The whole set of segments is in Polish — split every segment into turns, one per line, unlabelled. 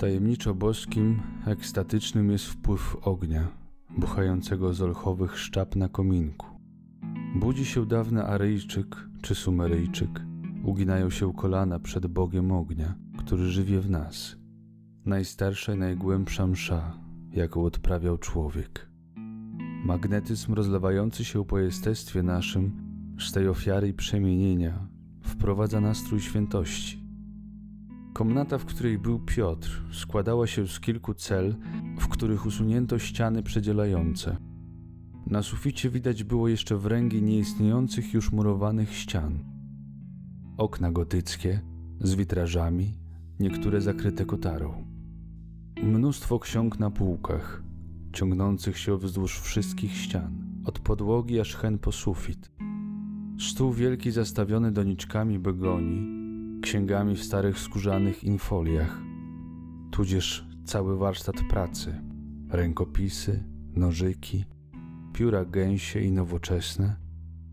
Tajemniczo boskim, ekstatycznym jest wpływ ognia, buchającego z olchowych szczap na kominku. Budzi się dawny Aryjczyk czy Sumeryjczyk, uginają się kolana przed Bogiem ognia, który żywie w nas. Najstarsza i najgłębsza msza, jaką odprawiał człowiek. Magnetyzm rozlewający się po jestestwie naszym z tej ofiary i przemienienia wprowadza nastrój świętości. Komnata, w której był Piotr, składała się z kilku cel, w których usunięto ściany przedzielające. Na suficie widać było jeszcze wręgi nieistniejących już murowanych ścian. Okna gotyckie z witrażami, niektóre zakryte kotarą. Mnóstwo ksiąg na półkach, ciągnących się wzdłuż wszystkich ścian, od podłogi aż hen po sufit. Stół wielki zastawiony doniczkami begonii, księgami w starych skórzanych infoliach, tudzież cały warsztat pracy, rękopisy, nożyki, pióra gęsie i nowoczesne,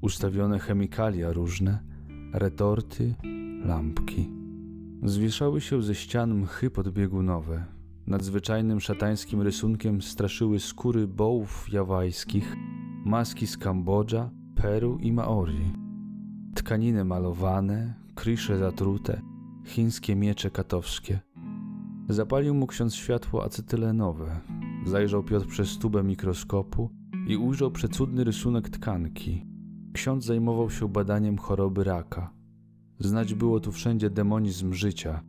ustawione chemikalia różne, retorty, lampki. Zwieszały się ze ścian mchy podbiegunowe. Nadzwyczajnym szatańskim rysunkiem straszyły skóry bołów jawajskich, maski z Kambodża, Peru i Maori. Tkaniny malowane, krysze zatrute, chińskie miecze katowskie. Zapalił mu ksiądz światło acetylenowe. Zajrzał Piotr przez tubę mikroskopu i ujrzał przecudny rysunek tkanki. Ksiądz zajmował się badaniem choroby raka. Znać było tu wszędzie demonizm życia,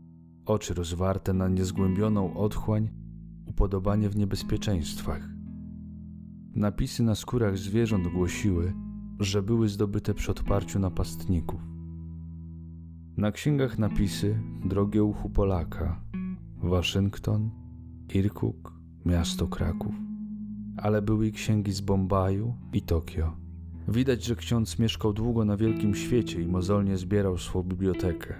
oczy rozwarte na niezgłębioną otchłań, upodobanie w niebezpieczeństwach. Napisy na skórach zwierząt głosiły, że były zdobyte przy odparciu napastników. Na księgach napisy drogie uchu Polaka, Waszyngton, Irkuk, miasto Kraków. Ale były i księgi z Bombaju i Tokio. Widać, że ksiądz mieszkał długo na wielkim świecie i mozolnie zbierał swą bibliotekę.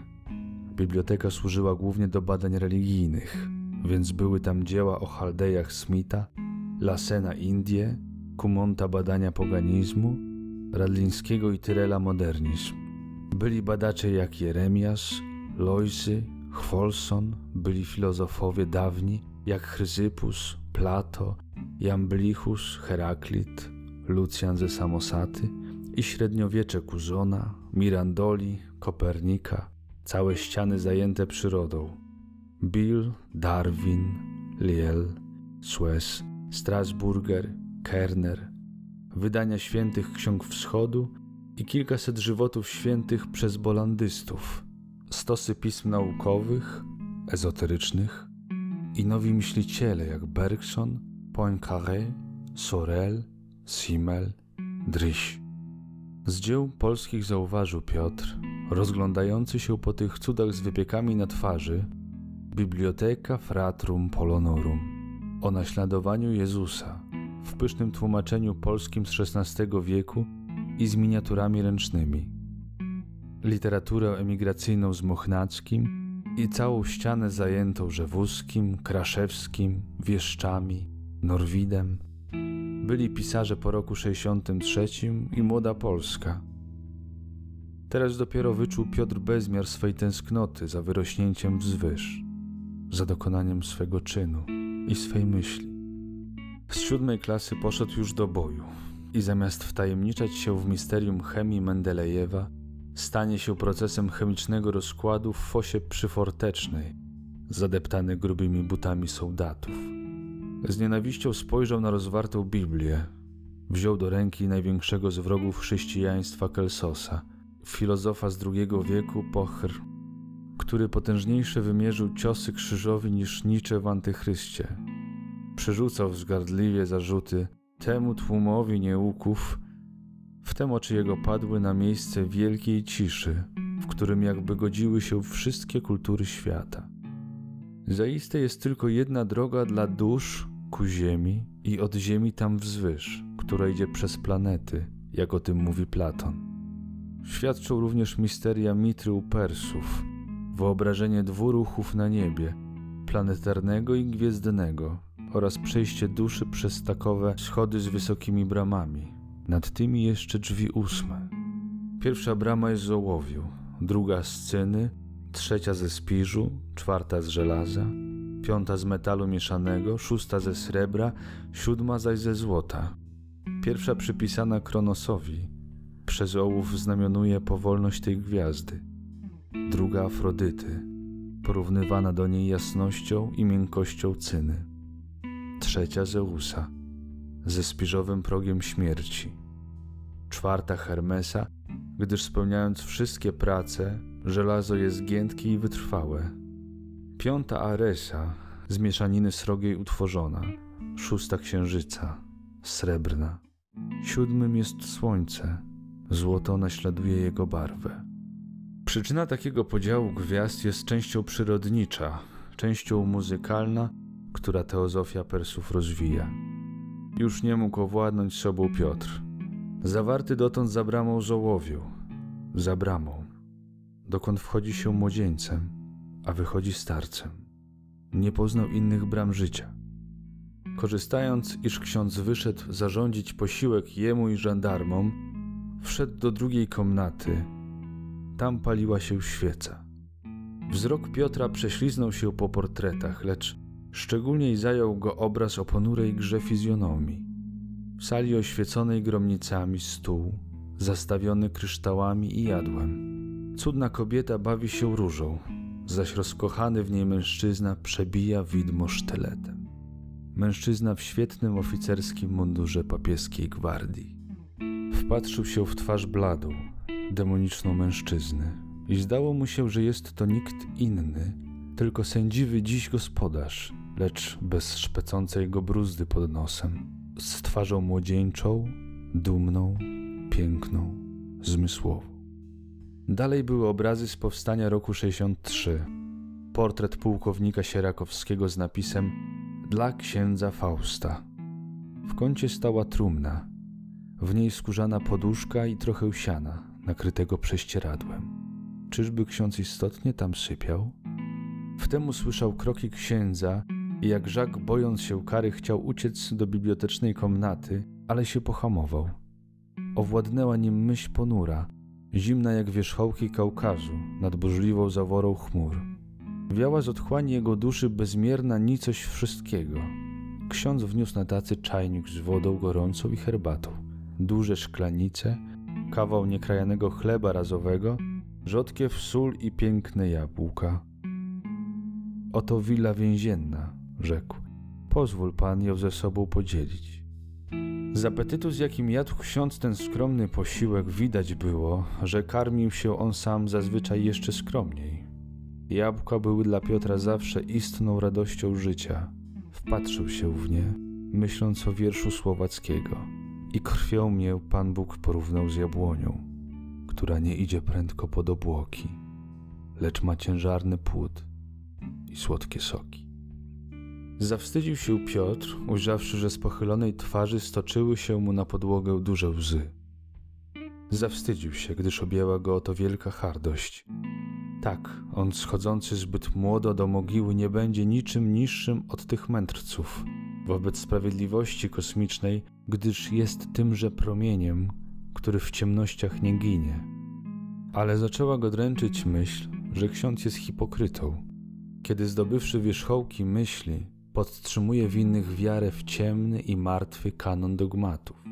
Biblioteka służyła głównie do badań religijnych, więc były tam dzieła o Chaldejach Smitha, Lasena Indie, Kumonta badania poganizmu, Radlińskiego i Tyrela modernizm. Byli badacze jak Jeremiasz, Lojzy, Chwolson, byli filozofowie dawni jak Chryzypus, Plato, Jamblichus, Heraklit, Lucjan ze Samosaty i średniowiecze Kuzona, Mirandoli, Kopernika, całe ściany zajęte przyrodą. Bill, Darwin, Liel, Suez, Strasburger, Kerner, wydania świętych ksiąg wschodu i kilkaset żywotów świętych przez bolandystów, stosy pism naukowych, ezoterycznych i nowi myśliciele jak Bergson, Poincaré, Sorel, Simmel, Dryś. Z dzieł polskich zauważył Piotr, rozglądający się po tych cudach z wypiekami na twarzy, Biblioteka Fratrum Polonorum o naśladowaniu Jezusa w pysznym tłumaczeniu polskim z XVI wieku i z miniaturami ręcznymi. Literaturę emigracyjną z Mochnackim i całą ścianę zajętą Rzewuskim, Kraszewskim, Wieszczami, Norwidem. Byli pisarze po roku 63 i Młoda Polska. Teraz dopiero wyczuł Piotr bezmiar swej tęsknoty za wyrośnięciem wzwyż, za dokonaniem swego czynu i swej myśli. Z siódmej klasy poszedł już do boju i zamiast wtajemniczać się w misterium chemii Mendelejewa, stanie się procesem chemicznego rozkładu w fosie przyfortecznej, zadeptany grubymi butami soldatów. Z nienawiścią spojrzał na rozwartą Biblię. Wziął do ręki największego z wrogów chrześcijaństwa Kelsosa, filozofa z II wieku Pochr, który potężniejsze wymierzył ciosy krzyżowi niż Nicze w Antychryście. Przerzucał wzgardliwie zarzuty – temu tłumowi nieuków, wtem oczy jego padły na miejsce wielkiej ciszy, w którym jakby godziły się wszystkie kultury świata. Zaiste jest tylko jedna droga dla dusz ku ziemi i od ziemi tam wzwyż, która idzie przez planety, jak o tym mówi Platon. Świadczą również misteria mitry u Persów, wyobrażenie dwóch ruchów na niebie, planetarnego i gwiezdnego, oraz przejście duszy przez takowe schody z wysokimi bramami. Nad tymi jeszcze drzwi ósme. Pierwsza brama jest z ołowiu, druga z cyny, trzecia ze spiżu, czwarta z żelaza, piąta z metalu mieszanego, szósta ze srebra, siódma zaś ze złota. Pierwsza przypisana Kronosowi, przez ołów znamionuje powolność tej gwiazdy. Druga Afrodyty, porównywana do niej jasnością i miękkością cyny. Trzecia Zeusa, ze spiżowym progiem śmierci. Czwarta Hermesa, gdyż spełniając wszystkie prace, żelazo jest giętkie i wytrwałe. Piąta Aresa, z mieszaniny srogiej utworzona. Szósta Księżyca, srebrna. Siódmym jest Słońce, złoto naśladuje jego barwę. Przyczyna takiego podziału gwiazd jest częścią przyrodnicza, częścią muzykalna, która teozofia Persów rozwija. Już nie mógł owładnąć sobą Piotr. Zawarty dotąd za bramą żołowiu, za bramą, dokąd wchodzi się młodzieńcem, a wychodzi starcem. Nie poznał innych bram życia. Korzystając, iż ksiądz wyszedł zarządzić posiłek jemu i żandarmom, wszedł do drugiej komnaty. Tam paliła się świeca. Wzrok Piotra prześliznął się po portretach, lecz szczególnie zajął go obraz o ponurej grze fizjonomii. W sali oświeconej gromnicami stół, zastawiony kryształami i jadłem. Cudna kobieta bawi się różą, zaś rozkochany w niej mężczyzna przebija widmo sztyletem. Mężczyzna w świetnym oficerskim mundurze papieskiej gwardii. Wpatrzył się w twarz bladą, demoniczną mężczyzny i zdało mu się, że jest to nikt inny, tylko sędziwy dziś gospodarz, lecz bez szpecącej go bruzdy pod nosem, z twarzą młodzieńczą, dumną, piękną, zmysłową. Dalej były obrazy z powstania roku 63. Portret pułkownika Sierakowskiego z napisem Dla księdza Fausta. W kącie stała trumna, w niej skórzana poduszka i trochę siana, nakrytego prześcieradłem. Czyżby ksiądz istotnie tam sypiał? Wtem usłyszał kroki księdza i jak Żak, bojąc się kary, chciał uciec do bibliotecznej komnaty, ale się pohamował. Owładnęła nim myśl ponura, zimna jak wierzchołki Kaukazu nad burzliwą zaworą chmur. Wiała z otchłani jego duszy bezmierna nicość wszystkiego. Ksiądz wniósł na tacy czajnik z wodą gorącą i herbatą, duże szklanice, kawał niekrajanego chleba razowego, rzodkiew sól i piękne jabłka. Oto willa więzienna, rzekł. Pozwól pan ją ze sobą podzielić. Z apetytu, z jakim jadł ksiądz ten skromny posiłek, widać było, że karmił się on sam zazwyczaj jeszcze skromniej. Jabłka były dla Piotra zawsze istną radością życia. Wpatrzył się w nie, myśląc o wierszu słowackiego. I krwią mnie Pan Bóg porównał z jabłonią, która nie idzie prędko pod obłoki, lecz ma ciężarny płód i słodkie soki. Zawstydził się Piotr, ujrzawszy, że z pochylonej twarzy stoczyły się mu na podłogę duże łzy. Zawstydził się, gdyż objęła go oto wielka hardość. Tak, on schodzący zbyt młodo do mogiły nie będzie niczym niższym od tych mędrców. Wobec sprawiedliwości kosmicznej, gdyż jest tymże promieniem, który w ciemnościach nie ginie. Ale zaczęła go dręczyć myśl, że ksiądz jest hipokrytą. Kiedy zdobywszy wierzchołki myśli, podtrzymuje w innych wiarę w ciemny i martwy kanon dogmatów.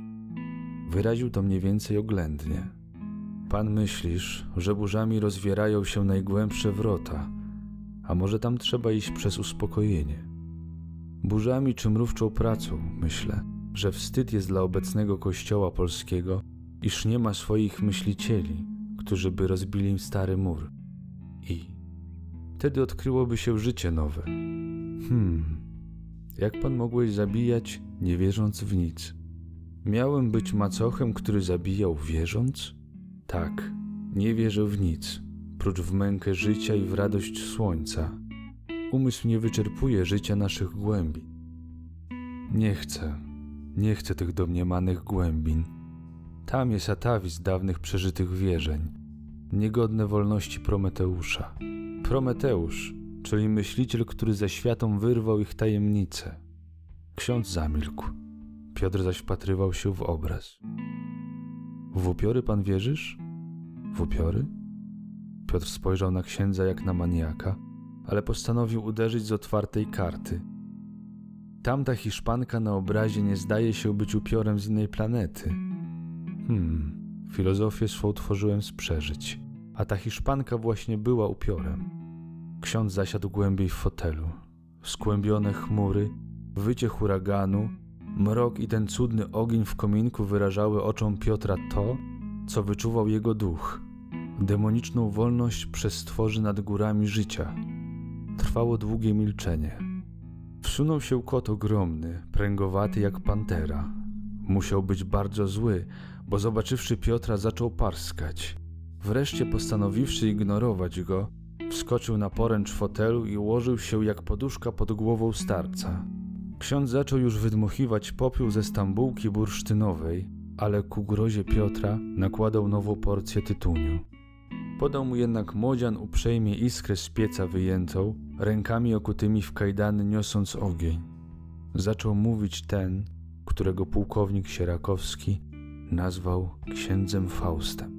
Wyraził to mniej więcej oględnie. Pan myślisz, że burzami rozwierają się najgłębsze wrota, a może tam trzeba iść przez uspokojenie. Burzami czy mrówczą pracą, myślę, że wstyd jest dla obecnego kościoła polskiego, iż nie ma swoich myślicieli, którzy by rozbili stary mur. I wtedy odkryłoby się życie nowe. Hmm, jak pan mogłeś zabijać, nie wierząc w nic? Miałem być macochem, który zabijał wierząc? Tak, nie wierzę w nic, prócz w mękę życia i w radość słońca. Umysł nie wyczerpuje życia naszych głębin. Nie chcę, nie chcę tych domniemanych głębin. Tam jest atawizm dawnych przeżytych wierzeń, niegodne wolności Prometeusza. Prometeusz, czyli myśliciel, który ze światą wyrwał ich tajemnice. Ksiądz zamilkł. Piotr zaś wpatrywał się w obraz. W upiory pan wierzysz? W upiory? Piotr spojrzał na księdza jak na maniaka, ale postanowił uderzyć z otwartej karty. Tamta Hiszpanka na obrazie nie zdaje się być upiorem z innej planety. Hmm, filozofię swą tworzyłem z przeżyć, a ta Hiszpanka właśnie była upiorem. Ksiądz zasiadł głębiej w fotelu. Skłębione chmury, wycie huraganu, mrok i ten cudny ogień w kominku wyrażały oczom Piotra to, co wyczuwał jego duch. Demoniczną wolność przestworzy nad górami życia. Trwało długie milczenie. Wsunął się kot ogromny, pręgowaty jak pantera. Musiał być bardzo zły, bo zobaczywszy Piotra zaczął parskać. Wreszcie postanowiwszy ignorować go, wskoczył na poręcz fotelu i ułożył się jak poduszka pod głową starca. Ksiądz zaczął już wydmuchiwać popiół ze stambułki bursztynowej, ale ku grozie Piotra nakładał nową porcję tytuniu. Podał mu jednak młodzian uprzejmie iskrę z pieca wyjętą, rękami okutymi w kajdany niosąc ogień. Zaczął mówić ten, którego pułkownik Sierakowski nazwał księdzem Faustem.